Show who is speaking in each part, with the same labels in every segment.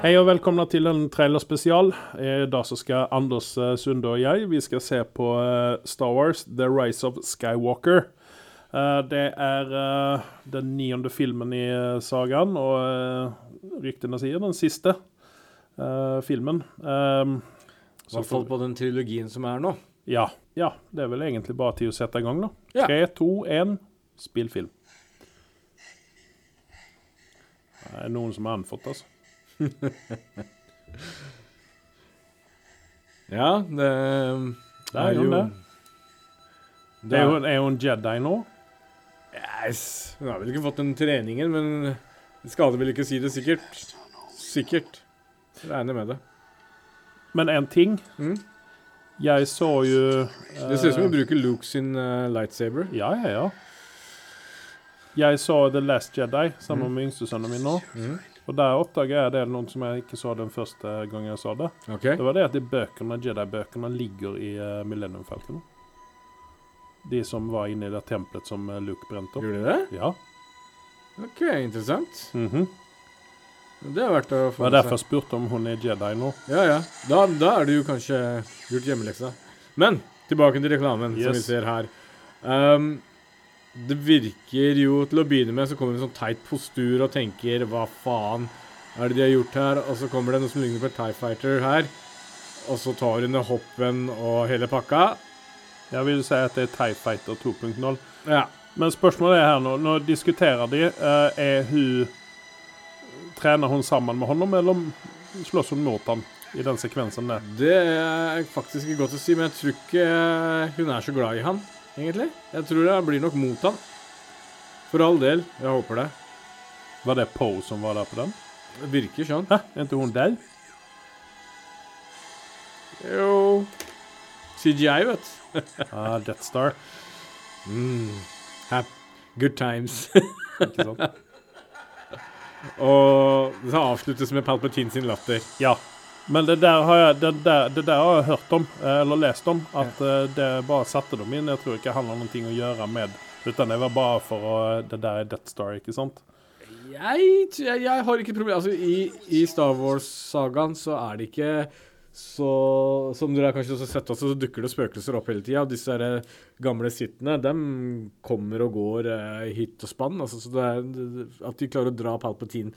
Speaker 1: Hei og velkomna til en trailerspesial. I dag så skal Anders eh, Sunde og jeg vi skal se på eh, Star Wars The Rise of Skywalker. Eh, Det er den niende filmen i sagaen, og ryktene sier den siste filmen. Um,
Speaker 2: I hvert fall på den trilogien som er nå.
Speaker 1: ja, ja, det er vel egentlig bare til å sette i gang, da. Tre, to, én, spill film. Det er noen som har anfått, altså.
Speaker 2: Ja, det,
Speaker 1: Det er jo det.
Speaker 2: Det
Speaker 1: Er
Speaker 2: er
Speaker 1: hun, er Jedi nå?
Speaker 2: Yes. Hun har vel ikke fått den treningen, men det skader vel ikke å si det sikkert. Sikkert. Regner med det.
Speaker 1: Men en ting
Speaker 2: Mm.
Speaker 1: Jeg så jo
Speaker 2: Det ser ut som
Speaker 1: eh,
Speaker 2: hun bruker Luke sin uh, lightsaber.
Speaker 1: Ja, ja, ja. Jeg så The Last Jedi sammen
Speaker 2: Mm.
Speaker 1: med yngstesønnen min nå.
Speaker 2: Mm.
Speaker 1: Og der oppdaga jeg det noen som jeg ikke så den første gangen jeg så det.
Speaker 2: Okay.
Speaker 1: Det var det at de bøkene, Jedi-bøkene ligger i uh, Millennium Falcon. De som var inne i det tempelet som eh, Luke brente opp.
Speaker 2: Gjorde de det?
Speaker 1: Ja.
Speaker 2: OK, interessant.
Speaker 1: mhm.
Speaker 2: Det er verdt å
Speaker 1: Det
Speaker 2: få
Speaker 1: var
Speaker 2: med
Speaker 1: derfor jeg spurte om hun er Jedi nå.
Speaker 2: Ja, ja. Da, da er det jo kanskje gjort hjemmeleksa. Men tilbake til reklamen, som vi ser her. Um, det virker jo Til å begynne med så kommer det en sånn teit postur og tenker Hva faen er det de har gjort her? Og så kommer det noe som ligner på Tie Fighter her. Og så tar hun hoppen og hele pakka.
Speaker 1: Jeg vil si at det er TIE Fighter 2.0.
Speaker 2: Ja.
Speaker 1: Men spørsmålet er her nå, nå diskuterer de, eh, er hun Trener hun sammen med honom, eller slåss hun mot han i den sekvensen der?
Speaker 2: Det er faktisk ikke godt å si, men jeg tror ikke hun er så glad i han, egentlig. Jeg tror det blir nok mot han. For all del. Jeg håper det.
Speaker 1: Var det Poe som var der på den?
Speaker 2: Det virker sånn.
Speaker 1: Hæ, er ikke hun der?
Speaker 2: Jo CGI, vet du.
Speaker 1: Ah, Death Star.
Speaker 2: Mm. Good times.
Speaker 1: Ikke sant?
Speaker 2: Og det avsluttes med Palpatine sin latter.
Speaker 1: Ja. Men det der har jeg, det der, det der har jeg hørt om, eh, eller lest om, at ja. det bare satte dem inn. Jeg tror ikke det handler om noe å gjøre med Utan det var bare for å Det der er Death Star, ikke sant?
Speaker 2: Jeg, jeg, jeg har ikke problem Altså, i, i Star Wars-sagaen så er det ikke så Som dere har kanskje også sett også, så dukker det spøkelser opp hele tida. Disse eh, gamle sittene, dem kommer og går eh, hit og spann. Altså, så det er, at de klarer å dra Palpatine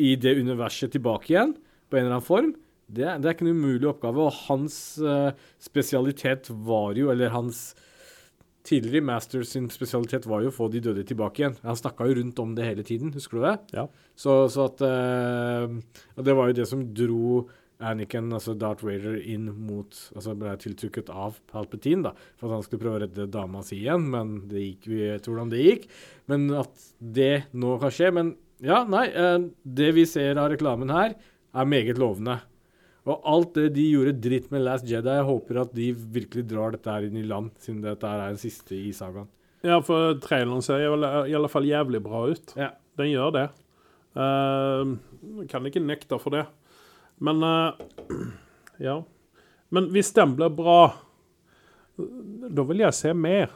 Speaker 2: i det universet tilbake igjen, på en eller annen form, det, det er ikke en umulig oppgave. Og hans uh, spesialitet var jo, eller hans Tidligere Master sin spesialitet var jo å få de døde tilbake igjen. Han snakka jo rundt om det hele tiden, husker du det?
Speaker 1: Ja.
Speaker 2: Så, så at uh, Og det var jo det som dro Anakin, altså Darth Vader, inn mot Altså ble tiltrukket av Palpatine, da, for at han skulle prøve å redde dama si igjen, men det gikk Vi vet hvordan det gikk. Men at det nå kan skje Men ja, nei. uh, det vi ser av reklamen her, er meget lovende. Og alt det de gjorde dritt med Last Jedi, jeg håper at de virkelig drar dette her inn i land, siden dette her er den siste i sagaen.
Speaker 1: Ja, for traileren ser i alle- fall jævlig bra ut.
Speaker 2: Ja.
Speaker 1: Den gjør det. Uh, kan ikke nekte for det. Men uh, Ja. Men hvis den blir bra, da vil jeg se mer.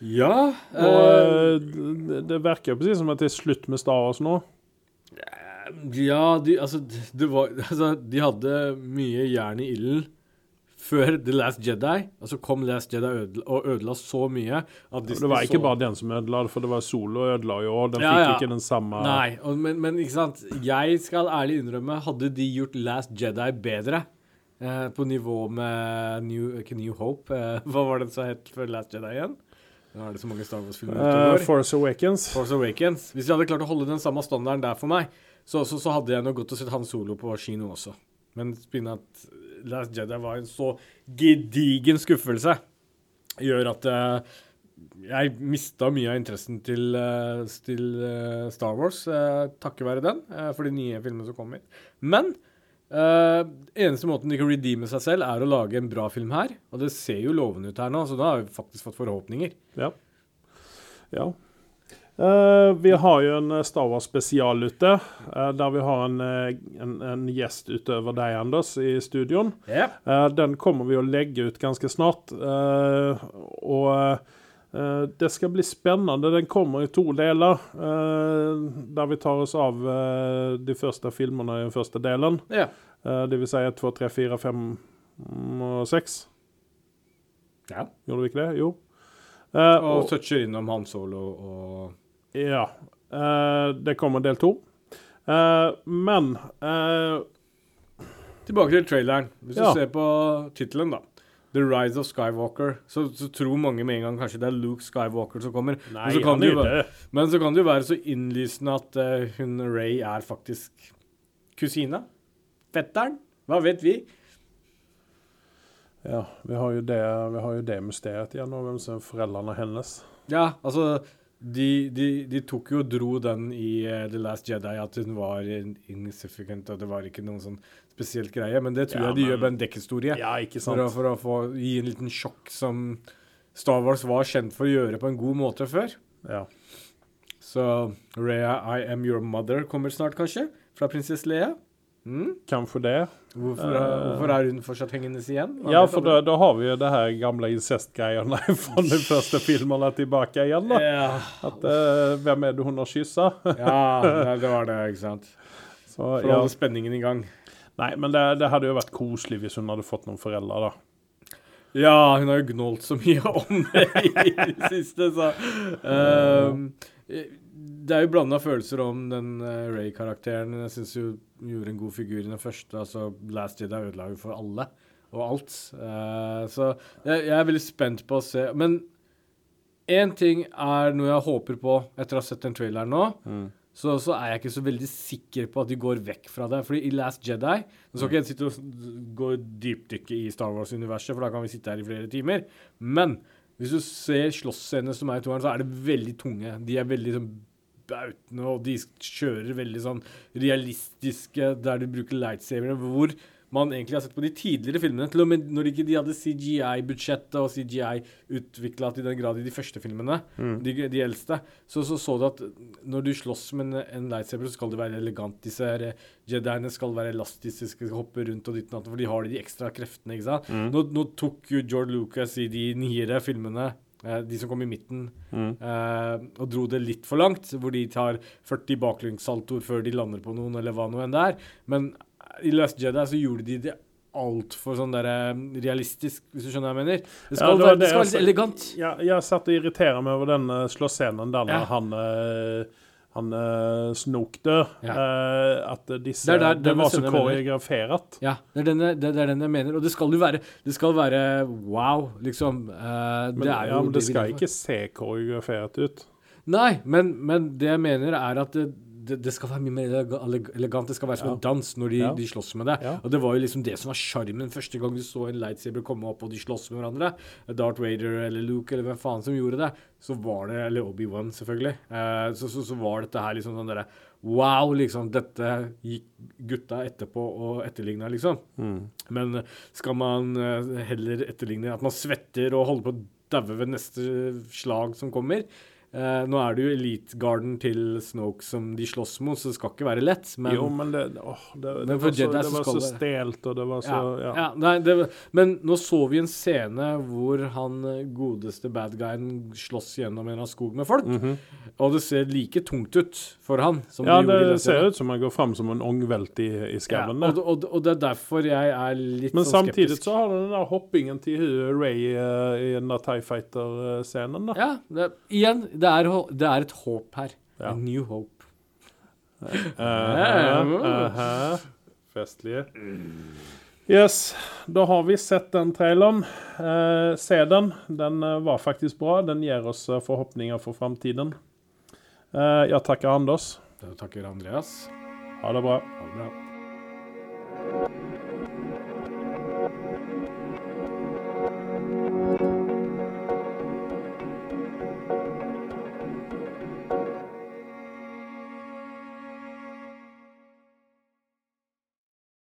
Speaker 2: Ja
Speaker 1: Og uh, det, det virker jo precis som at det er slutt med Star Wars nå.
Speaker 2: Ja, de, altså, det var, altså, de hadde mye jern i ilden før The Last Jedi. Altså kom Last Jedi ødela, og ødela så mye at
Speaker 1: Det var ikke bare den som ødela for det var Solo ødela jo, òg. den
Speaker 2: Ja,
Speaker 1: fikk
Speaker 2: ja.
Speaker 1: ikke den samme
Speaker 2: Nei, og, men, men ikke sant. Jeg skal ærlig innrømme, hadde de gjort Last Jedi bedre, eh, på nivå med New, New Hope eh, Hva var det som het før Last Jedi igjen? Nå er det så mange Star Wars-filmer Uh.
Speaker 1: Force Awakens.
Speaker 2: Force Awakens. Hvis de hadde klart å holde den samme standarden der for meg, så, så, så hadde jeg nok gått og sett Han Solo på kino også. Men spinne at Last Jedi var en så gedigen skuffelse, gjør at uh, jeg mista mye av interessen til, uh, til uh, Star Wars takket være den, for de nye filmene som kommer. Men eneste måten de kan redeeme seg selv, er å lage en bra film her. Og det ser jo lovende ut her nå, så da har vi faktisk fått forhåpninger.
Speaker 1: Ja. ja. Eh, vi har jo en eh, Star Wars spesial ute, eh, der vi har en, en, en gjest utover deg, Anders, i studioen.
Speaker 2: Yep.
Speaker 1: Den kommer vi å legge ut ganske snart. og det skal bli spennende. Den kommer i to deler. der vi tar oss av de første filmene i den første delen.
Speaker 2: Ja.
Speaker 1: Det vil si 1, 2, 3, 4, 5 og 6.
Speaker 2: ja.
Speaker 1: Gjorde vi ikke det? Jo.
Speaker 2: Og
Speaker 1: og,
Speaker 2: toucher innom Han Solo og
Speaker 1: ja. Eh, det kommer del to. Eh, men eh,
Speaker 2: Tilbake til traileren. Hvis
Speaker 1: Ja.
Speaker 2: du ser på tittelen, da. The Rise of Skywalker. Så, så tror mange med en gang kanskje det er Luke Skywalker som kommer.
Speaker 1: Nei,
Speaker 2: men, så kan det jo være, men så kan det jo være så innlysende at uh, hun Ray er faktisk kusina. Fetteren. Hva vet vi?
Speaker 1: Ja, vi har jo det, vi har jo det mysteriet igjen, og hvem som er foreldrene hennes.
Speaker 2: Ja, altså de, de, de tok jo og dro den i uh, The Last Jedi at hun var in- insignificant, og det var ikke noen sånn spesielt greie. Men det tror
Speaker 1: Ja,
Speaker 2: jeg de
Speaker 1: men-
Speaker 2: gjør med en dekkhistorie.
Speaker 1: Ja, ikke
Speaker 2: For å,
Speaker 1: sant?
Speaker 2: for å få gi en liten sjokk som Star Wars var kjent for å gjøre på en god måte før.
Speaker 1: Ja.
Speaker 2: Så Rhea, I am your mother kommer snart, kanskje? Fra prinsesse Leia? Mm?
Speaker 1: Kanskje det.
Speaker 2: Hvorfor,
Speaker 1: Eh.
Speaker 2: er- hvorfor er hun fortsatt hengende igjen? Hva
Speaker 1: Ja, for da, da har vi jo det her gamle incest-greiene fra de første filmene tilbake igjen. da.
Speaker 2: Ja,
Speaker 1: At uh, Hvem er det hun har kyssa?
Speaker 2: ja det, var det, ikke sant.
Speaker 1: Så,
Speaker 2: For å
Speaker 1: ja.
Speaker 2: holde spenningen i gang.
Speaker 1: Nei, men det, det hadde jo vært koselig hvis hun hadde fått noen foreldre, da.
Speaker 2: Ja, hun har jo gnålt så mye om det i det siste, så ehm, Det er jo blanda følelser om den uh, Ray-karakteren. Jeg syns hun gjorde en god figur i den første. altså Last Jedi ødela jo for alle og alt. Uh, så jeg, jeg er veldig spent på å se. Men én ting er noe jeg håper på etter å ha sett den traileren nå. Så, så er jeg ikke så veldig sikker på at de går vekk fra det. Fordi i Last Jedi Nå skal ikke jeg sitte og gå dypdykke i Star Wars-universet, for da kan vi sitte her i flere timer. Men hvis du ser slåssscenene som er i toeren, så er det veldig tunge. De er veldig sånn bautende, og de kjører veldig sånn realistiske, der de bruker lightsavere, hvor man egentlig har sett på de tidligere filmene, til og med når ikke de hadde CGI-budsjettet og CGI utvikla til den grad i de første filmene, de, de eldste, så, så så du at når du slåss med en, en lightsaber, så skal det være elegant. Disse her eh, Jediene skal være elastiske, skal hoppe rundt og ditt og datt, for de har de ekstra kreftene, ikke sant. Nå, nå tok jo George Lucas i de nyere filmene eh, de som kom i midten, eh, og dro det litt for langt, hvor de tar 40 baklengssaltoer før de lander på noen, eller hva nå enn det er. Men i Last Jedi så gjorde de det altfor sånn der eh, realistisk, hvis du skjønner hva jeg mener. Det skal,
Speaker 1: Ja, det
Speaker 2: være,
Speaker 1: det
Speaker 2: skal være litt elegant.
Speaker 1: Ja, jeg satt og irriterte meg over den slåssscenen der
Speaker 2: Ja.
Speaker 1: han uh, han uh, Snoke dør.
Speaker 2: Ja.
Speaker 1: Uh, at disse
Speaker 2: Det er der-
Speaker 1: Det, var så koreografert.
Speaker 2: Ja, det er, den, jeg- det, det er den jeg mener. Og det skal jo være Det skal være wow, liksom. Uh,
Speaker 1: Men,
Speaker 2: det er jo
Speaker 1: ja, men det
Speaker 2: det
Speaker 1: skal ikke se koreografert ut.
Speaker 2: Nei, men, men det jeg mener, er at det, det, det skal være mye mer elegant. Det skal være som en dans når de, de slåss med det. Og det var jo liksom det som var sjarmen første gang du så en lightsaber komme opp og de slåss med hverandre. Darth Vader eller Luke eller hvem faen som gjorde det. Så var det Eller Obi-Wan, selvfølgelig. Eh, så, så, så var dette her liksom sånn derre Wow, liksom. Dette gikk gutta etterpå og etterligna, liksom. Men skal man eh, heller etterligne at man svetter og holder på å daue ved neste slag som kommer? Eh, nå er det jo Elite Garden til Snoke som de slåss mot, så det skal ikke være lett. Men,
Speaker 1: jo, men det, åh, det, det,
Speaker 2: Men
Speaker 1: var, så, det var så stelt, og det var så
Speaker 2: ja,
Speaker 1: Ja.
Speaker 2: ja, nei, det, men nå så vi en scene hvor han eh, godeste bad guyen slåss gjennom en av skog med folk. Og det ser like tungt ut for han som.
Speaker 1: Ja,
Speaker 2: det
Speaker 1: det ser ut som han går fram som en ungvelt i, i
Speaker 2: Ja, og, og, og det er derfor jeg er litt
Speaker 1: Men
Speaker 2: sånn
Speaker 1: samtidig så har du den der hoppingen til Ray uh, i den der Tie Fighter-scenen. da.
Speaker 2: Ja, det, igjen, det, er, det er, et håp her.
Speaker 1: Ja.
Speaker 2: A new hope.
Speaker 1: Uh -huh, uh -huh. Festlige. Yes, da har vi sett den traileren. Eh, se den. Den eh, var faktisk bra. Den gir oss eh, forhåpninger for framtiden. Eh, jeg takker Anders.
Speaker 2: Jeg takker Andreas.
Speaker 1: Ha det bra.
Speaker 2: Ha det bra.